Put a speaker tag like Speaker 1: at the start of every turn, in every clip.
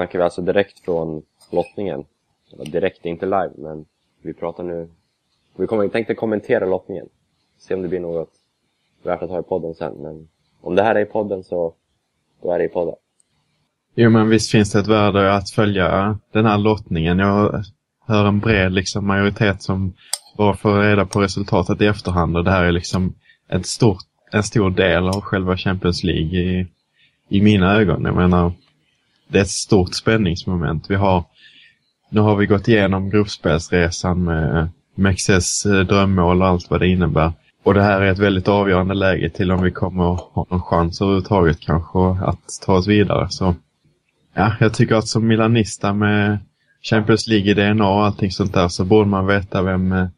Speaker 1: snackar vi alltså direkt från lottningen. Eller direkt, inte live, men vi pratar nu... Vi kommer, tänkte kommentera lottningen. Se om det blir något värt att ha i podden sen. Men om det här är i podden så då är det i podden.
Speaker 2: Jo, men visst finns det ett värde att följa den här lottningen. Jag hör en bred liksom, majoritet som bara får reda på resultatet i efterhand. Och det här är liksom ett stort, en stor del av själva Champions League i, i mina ögon. Jag menar, det är ett stort spänningsmoment. Vi har, nu har vi gått igenom gruppspelsresan med Mexes eh, drömmål och allt vad det innebär. Och det här är ett väldigt avgörande läge till om vi kommer ha någon chans överhuvudtaget kanske att ta oss vidare. Så ja, jag tycker att som milanista med Champions League i DNA och allting sånt där så borde man veta vem eh,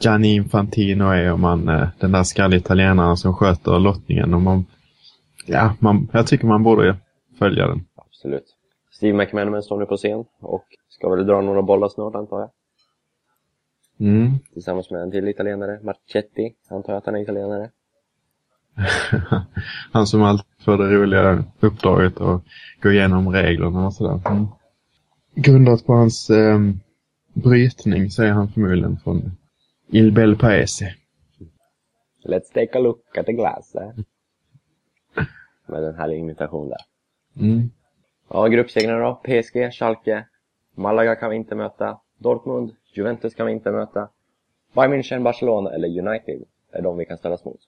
Speaker 2: Gianni Infantino är och man, eh, den där skalliga italienaren som sköter lottningen. Och man, ja, man, jag tycker man borde följa den.
Speaker 1: Absolut. Steve McManaman står nu på scen och ska väl dra några bollar snart antar jag.
Speaker 2: Mm.
Speaker 1: Tillsammans med en till italienare, Marchetti. Antar jag att han är italienare.
Speaker 2: han som alltid får det roliga uppdraget att gå igenom reglerna och sådär. Mm. Grundat på hans eh, brytning är han förmodligen från Il Bel Paese.
Speaker 1: Let's take a look at the glass. Eh? Med den här imitationen där.
Speaker 2: Mm.
Speaker 1: Ja, gruppsegrarna då. PSG, Schalke, Malaga kan vi inte möta. Dortmund, Juventus kan vi inte möta. Bayern München, Barcelona eller United är de vi kan ställas mot.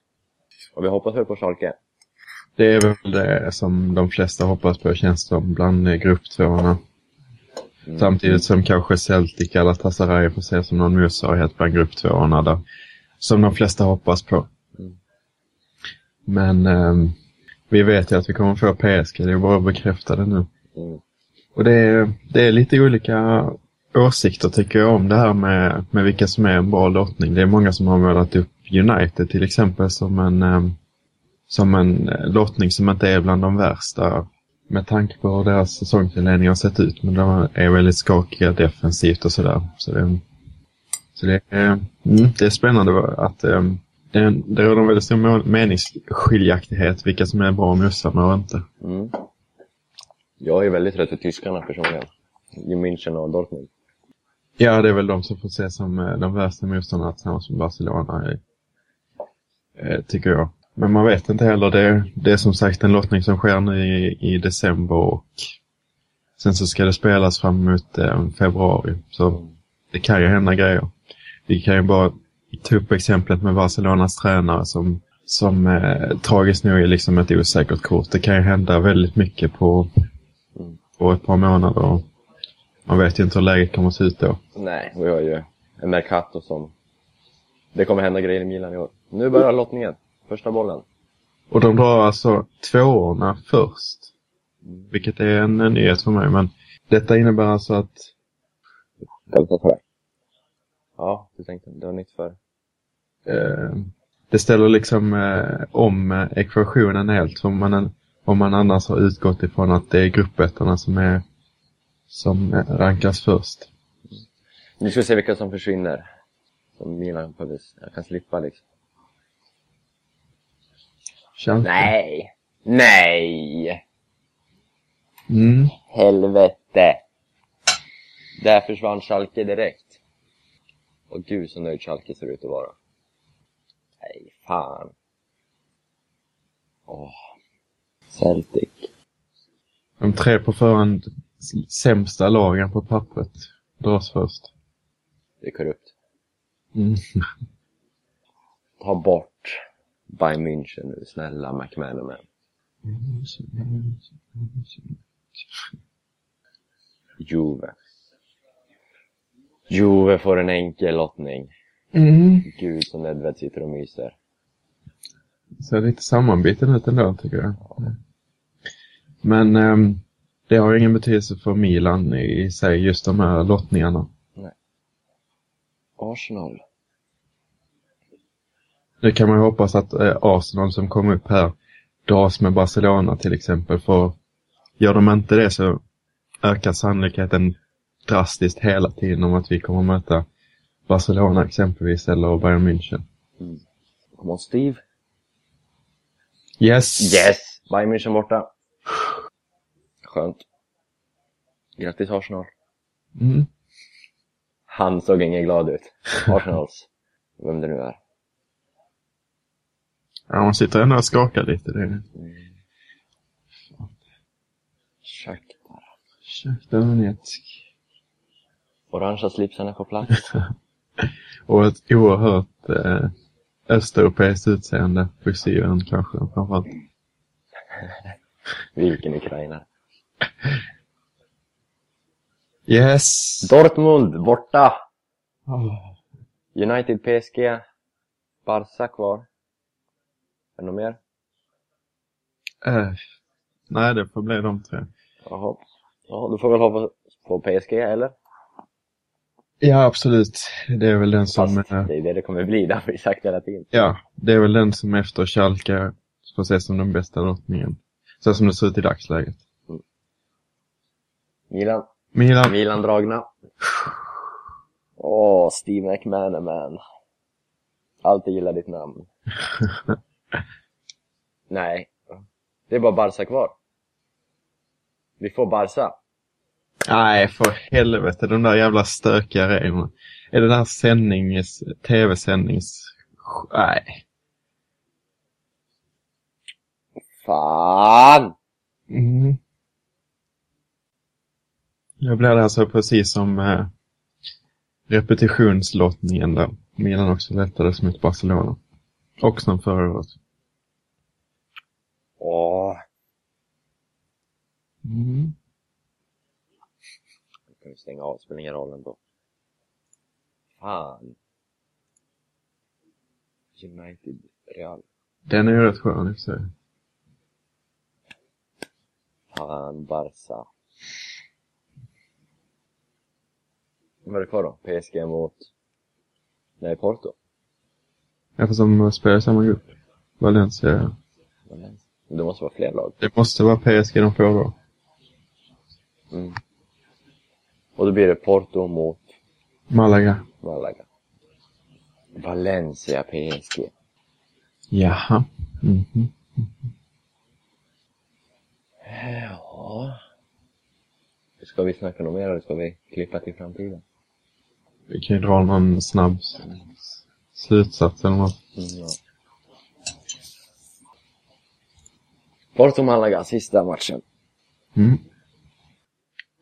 Speaker 1: Och vi hoppas väl på Schalke.
Speaker 2: Det är väl det som de flesta hoppas på känns som bland grupptvåorna. Mm. Samtidigt som kanske Celtic eller Galatasaray får se som någon motsvarighet bland grupptvåorna där. Som de flesta hoppas på. Mm. Men eh, vi vet ju att vi kommer få PSG, det är bara att bekräfta det nu. Mm. Och det är, det är lite olika åsikter tycker jag om det här med, med vilka som är en bra lottning. Det är många som har målat upp United till exempel som en, um, som en lottning som inte är bland de värsta med tanke på hur deras säsongsinledning har sett ut. Men de är väldigt skakiga defensivt och sådär. Så det, så det, är, mm, det är spännande att um, det, det råder en väldigt stor meningsskiljaktighet vilka som är bra motståndare och inte.
Speaker 1: Mm. Jag är väldigt rädd för tyskarna personligen. I München och Dortmund.
Speaker 2: Ja, det är väl de som får ses som eh, de värsta motståndarna tillsammans med Barcelona, eh, tycker jag. Men man vet inte heller. Det, det är som sagt en lottning som sker nu i, i december och sen så ska det spelas fram emot eh, februari. Så det kan ju hända grejer. Vi kan ju bara ta upp exemplet med Barcelonas tränare som, som eh, tragiskt nog är liksom ett osäkert kort. Det kan ju hända väldigt mycket på, på ett par månader. Man vet ju inte hur läget kommer att se ut då.
Speaker 1: Nej, vi har ju en Mercato som... Det kommer hända grejer i Milan i år. Nu börjar lottningen. Första bollen.
Speaker 2: Och de drar alltså tvåorna först. Vilket är en, en nyhet för mig. Men detta innebär alltså att...
Speaker 1: Ja, du tänkte det var nytt för...
Speaker 2: Eh, det ställer liksom eh, om eh, ekvationen helt. Om man, om man annars har utgått ifrån att det är gruppettorna som är som rankas först.
Speaker 1: Nu ska vi se vilka som försvinner. Som Milan Jag kan slippa liksom.
Speaker 2: Schalke.
Speaker 1: Nej! Nej!
Speaker 2: Mm.
Speaker 1: Helvete! Där försvann Schalke direkt. Och gud så nöjd Schalke ser ut att vara. Nej, fan. Åh. Celtic.
Speaker 2: De tre på förhand sämsta lagen på pappret dras först.
Speaker 1: Det är korrupt.
Speaker 2: Mm.
Speaker 1: Ta bort Bayern München nu, snälla McManaman. Juve. Juve får en enkel lottning.
Speaker 2: Mm.
Speaker 1: Gud som Nedved sitter och myser.
Speaker 2: Ser lite sammanbiten ut ändå tycker jag. Men um, det har ingen betydelse för Milan i sig, just de här lottningarna.
Speaker 1: Nej. Arsenal.
Speaker 2: Nu kan man ju hoppas att eh, Arsenal som kom upp här dras med Barcelona till exempel. För gör de inte det så ökar sannolikheten drastiskt hela tiden om att vi kommer att möta Barcelona exempelvis eller Bayern München.
Speaker 1: Mm. Come on Steve.
Speaker 2: Yes!
Speaker 1: Yes! Bayern München borta. Skönt. Grattis Arsenal.
Speaker 2: Mm.
Speaker 1: Han såg ingen glad ut. Arsenals. Vem det nu är.
Speaker 2: Ja, man sitter ändå och skakar lite. Det är...
Speaker 1: Shakhtar.
Speaker 2: Shakhtar Donetsk.
Speaker 1: Orangea slipsarna på plats.
Speaker 2: Och ett oerhört eh, östeuropeiskt utseende. Frisyren kanske framförallt.
Speaker 1: Vilken ukrainare.
Speaker 2: Yes!
Speaker 1: Dortmund borta!
Speaker 2: Oh.
Speaker 1: United, PSG, Barca kvar. Är det något mer?
Speaker 2: Eh, nej, det får bli de tre.
Speaker 1: Jaha. Ja, du får väl hoppas på PSG, eller?
Speaker 2: Ja, absolut. Det är väl den som...
Speaker 1: Fast
Speaker 2: eh,
Speaker 1: det är det det kommer bli, det har vi sagt hela tiden.
Speaker 2: ja, det är väl den som efter Schalke får ses som den bästa lottningen. Så som det ser ut i dagsläget.
Speaker 1: Milan.
Speaker 2: Milan.
Speaker 1: Milan dragna. Åh, Steve McManaman. Alltid gillar ditt namn. Nej. Det är bara Barca kvar. Vi får Barca.
Speaker 2: Nej, för helvete. De där jävla stökiga reglerna. Är det där sändnings... Tv-sändnings... Nej.
Speaker 1: Fan!
Speaker 2: Mm. Jag blir alltså precis som eh, repetitionslottningen där Milan också lättades mot Barcelona. Och som förra året.
Speaker 1: Åh.
Speaker 2: Mm.
Speaker 1: Kan vi stänga av, spelar ingen roll ändå. Fan. United, Real.
Speaker 2: Den är ju rätt skön i och för sig.
Speaker 1: Fan, Barca. Vad är det kvar då? PSG mot... Nej, Porto.
Speaker 2: Eftersom de spelar i samma grupp. Valencia.
Speaker 1: Valencia. Det måste vara fler lag.
Speaker 2: Det måste vara PSG de får då.
Speaker 1: Mm. Och då blir det Porto mot
Speaker 2: Malaga.
Speaker 1: Malaga. Valencia, PSG.
Speaker 2: Jaha. Mhm.
Speaker 1: Ja. Ska vi snacka något mer eller ska vi klippa till framtiden?
Speaker 2: Vi kan ju dra någon snabb slutsats eller något.
Speaker 1: Mm, ja. Porto-Malaga, sista matchen.
Speaker 2: Mm.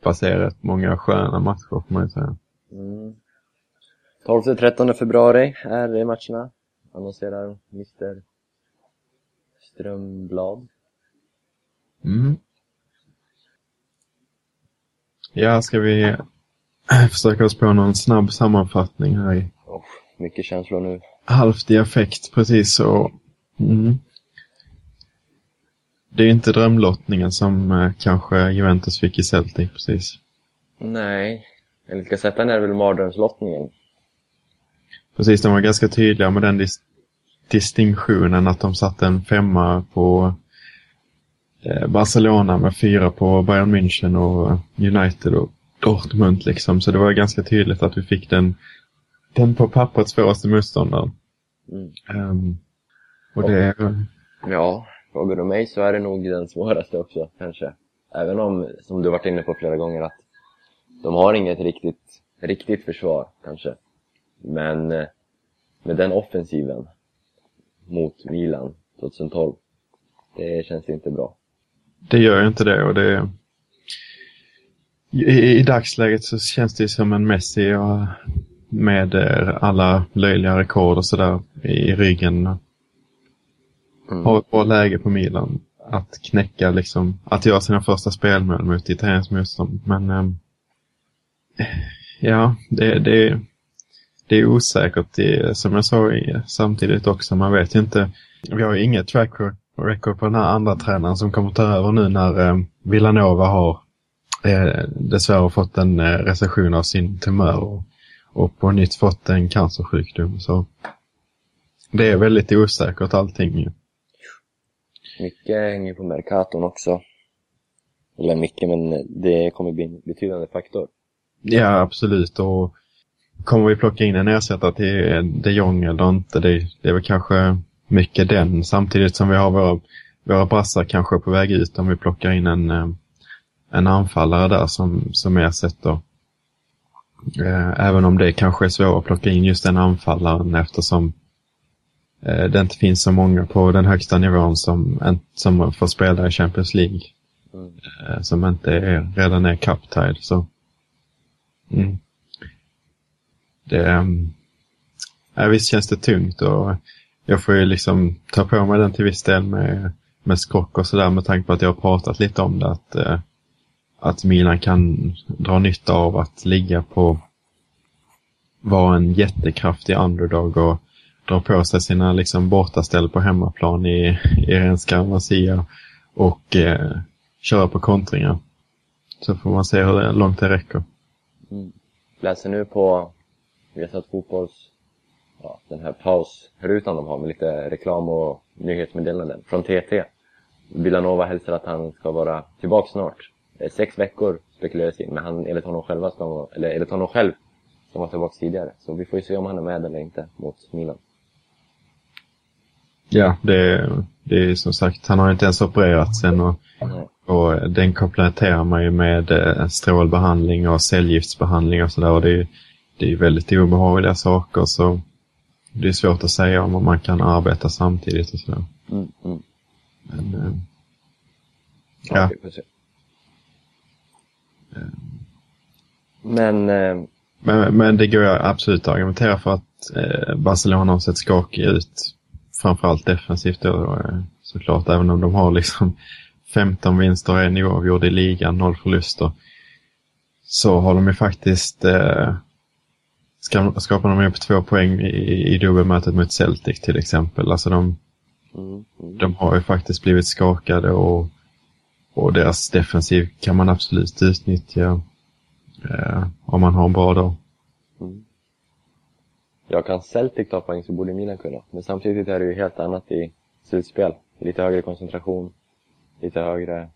Speaker 2: Rätt många sköna matcher får man ju säga.
Speaker 1: Mm. 12-13 februari är det matcherna. Annonserar Mr Strömblad.
Speaker 2: Mm. Ja, ska vi försöka oss på någon snabb sammanfattning här i
Speaker 1: Oh, mycket känslor nu.
Speaker 2: halvt i affekt precis så. Mm. Det är inte drömlottningen som eh, kanske Juventus fick i Celtic precis.
Speaker 1: Nej. Enligt Gazetten är det väl mardrömslottningen.
Speaker 2: Precis, de var ganska tydliga med den dis- distinktionen att de satte en femma på eh, Barcelona med fyra på Bayern München och United och Dortmund liksom. Så det var ganska tydligt att vi fick den, den på pappret svåraste motståndaren.
Speaker 1: Mm.
Speaker 2: Ehm, och det,
Speaker 1: Ja, frågar du mig så är det nog den svåraste också, kanske. Även om, som du varit inne på flera gånger, att de har inget riktigt, riktigt försvar, kanske. Men eh, med den offensiven mot Milan 2012, det känns inte bra.
Speaker 2: det gör ju inte det och det i, i, dagsläget så känns det som en Messi och med eh, alla löjliga rekord och sådär i ryggen.
Speaker 1: Mm.
Speaker 2: har ett bra läge på Milan att knäcka liksom, att göra sina första spelmål mot italiensk motstånd. Men ehm, ja, det, det, det är osäkert det, som jag sa samtidigt också. Man vet ju inte. Vi har ju inget track record på den här andra tränaren som kommer ta över nu när eh, Villanova har eh, dessvärre fått en eh, recession av sin tumör och, och på nytt fått en cancersjukdom. Så det är väldigt osäkert allting.
Speaker 1: Mycket hänger på Mercaton också. Eller mycket, men det kommer bli en betydande faktor.
Speaker 2: Ja, absolut. Och kommer vi plocka in en ersättare till de Jong eller inte? Det, det är väl kanske mycket den. Samtidigt som vi har våra, våra brassar kanske på väg ut om vi plockar in en, eh, en anfallare där som, som ersätter. Eh, även om det kanske är svårt att plocka in just den anfallaren eftersom det inte finns så många på den högsta nivån som, som får spela i Champions League. Mm. Eh, som inte är, redan är cup-tied. Så. Mm. Det, um, ja, visst känns det tungt och jag får ju liksom ta på mig den till viss del med, med skrock och sådär med tanke på att jag har pratat lite om det. Att, eh, att Milan kan dra nytta av att ligga på, vara en jättekraftig underdog och dra på sig sina liksom bortaställ på hemmaplan i, i Renska Marcia och eh, köra på kontringar. Så får man se hur långt det räcker.
Speaker 1: Mm. Läser nu på Viasat Fotbolls, ja, den här pausrutan de har med lite reklam och nyhetsmeddelanden från TT. Villanova hälsar att han ska vara tillbaka snart. Sex veckor spekuleras in, men han, enligt honom, själva ska, eller enligt honom själv ska vara tillbaka tidigare. Så vi får ju se om han är med eller inte mot Milan.
Speaker 2: Ja, det, det är som sagt, han har inte ens opererat sen och, och den kompletterar man ju med eh, strålbehandling och cellgiftsbehandling och sådär. Det, det är väldigt obehagliga saker så det är svårt att säga om man kan arbeta samtidigt och sådär. Mm, mm. Men, äh, ja.
Speaker 1: Men, äh,
Speaker 2: men, men det går absolut att argumentera för att äh, Barcelona har sett skakiga ut framförallt defensivt då eh, såklart, även om de har liksom 15 vinster och en oavgjord i ligan, noll förluster. Så har de ju faktiskt eh, skapar de upp två poäng i, i dubbelmötet mot Celtic till exempel. Alltså de, mm, mm. de har ju faktiskt blivit skakade och, och deras defensiv kan man absolut utnyttja eh, om man har en bra dag. Mm.
Speaker 1: Jag kan Celtic ta poäng så borde Milan kunna. Men samtidigt är det ju helt annat i slutspel. Lite högre koncentration, lite högre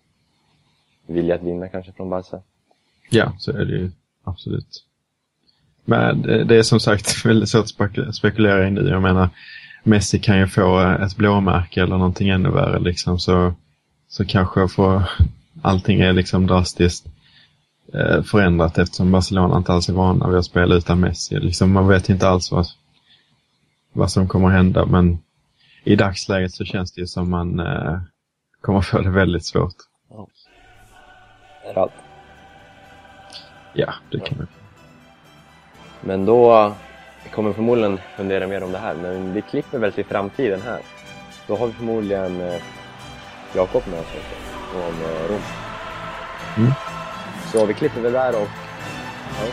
Speaker 1: vilja att vinna kanske från Barca.
Speaker 2: Ja, så är det ju absolut. Men det är som sagt väldigt svårt att spekulera i nu. Jag menar, Messi kan ju få eh, ett blåmärke eller någonting ännu värre liksom. Så, så kanske får, allting är liksom drastiskt förändrat eftersom Barcelona inte alls är vana vid att spela utan Messi. Liksom, man vet inte alls vad, vad som kommer att hända men i dagsläget så känns det ju som man eh, kommer få det väldigt svårt. Ja.
Speaker 1: Är allt?
Speaker 2: Ja, det kan man.
Speaker 1: Men då kommer vi förmodligen fundera mer om det här, men vi klipper väl till framtiden här. Då har vi förmodligen eh, Jakob med oss om eh, Rom. Mm. Så vi klipper väl där och ja,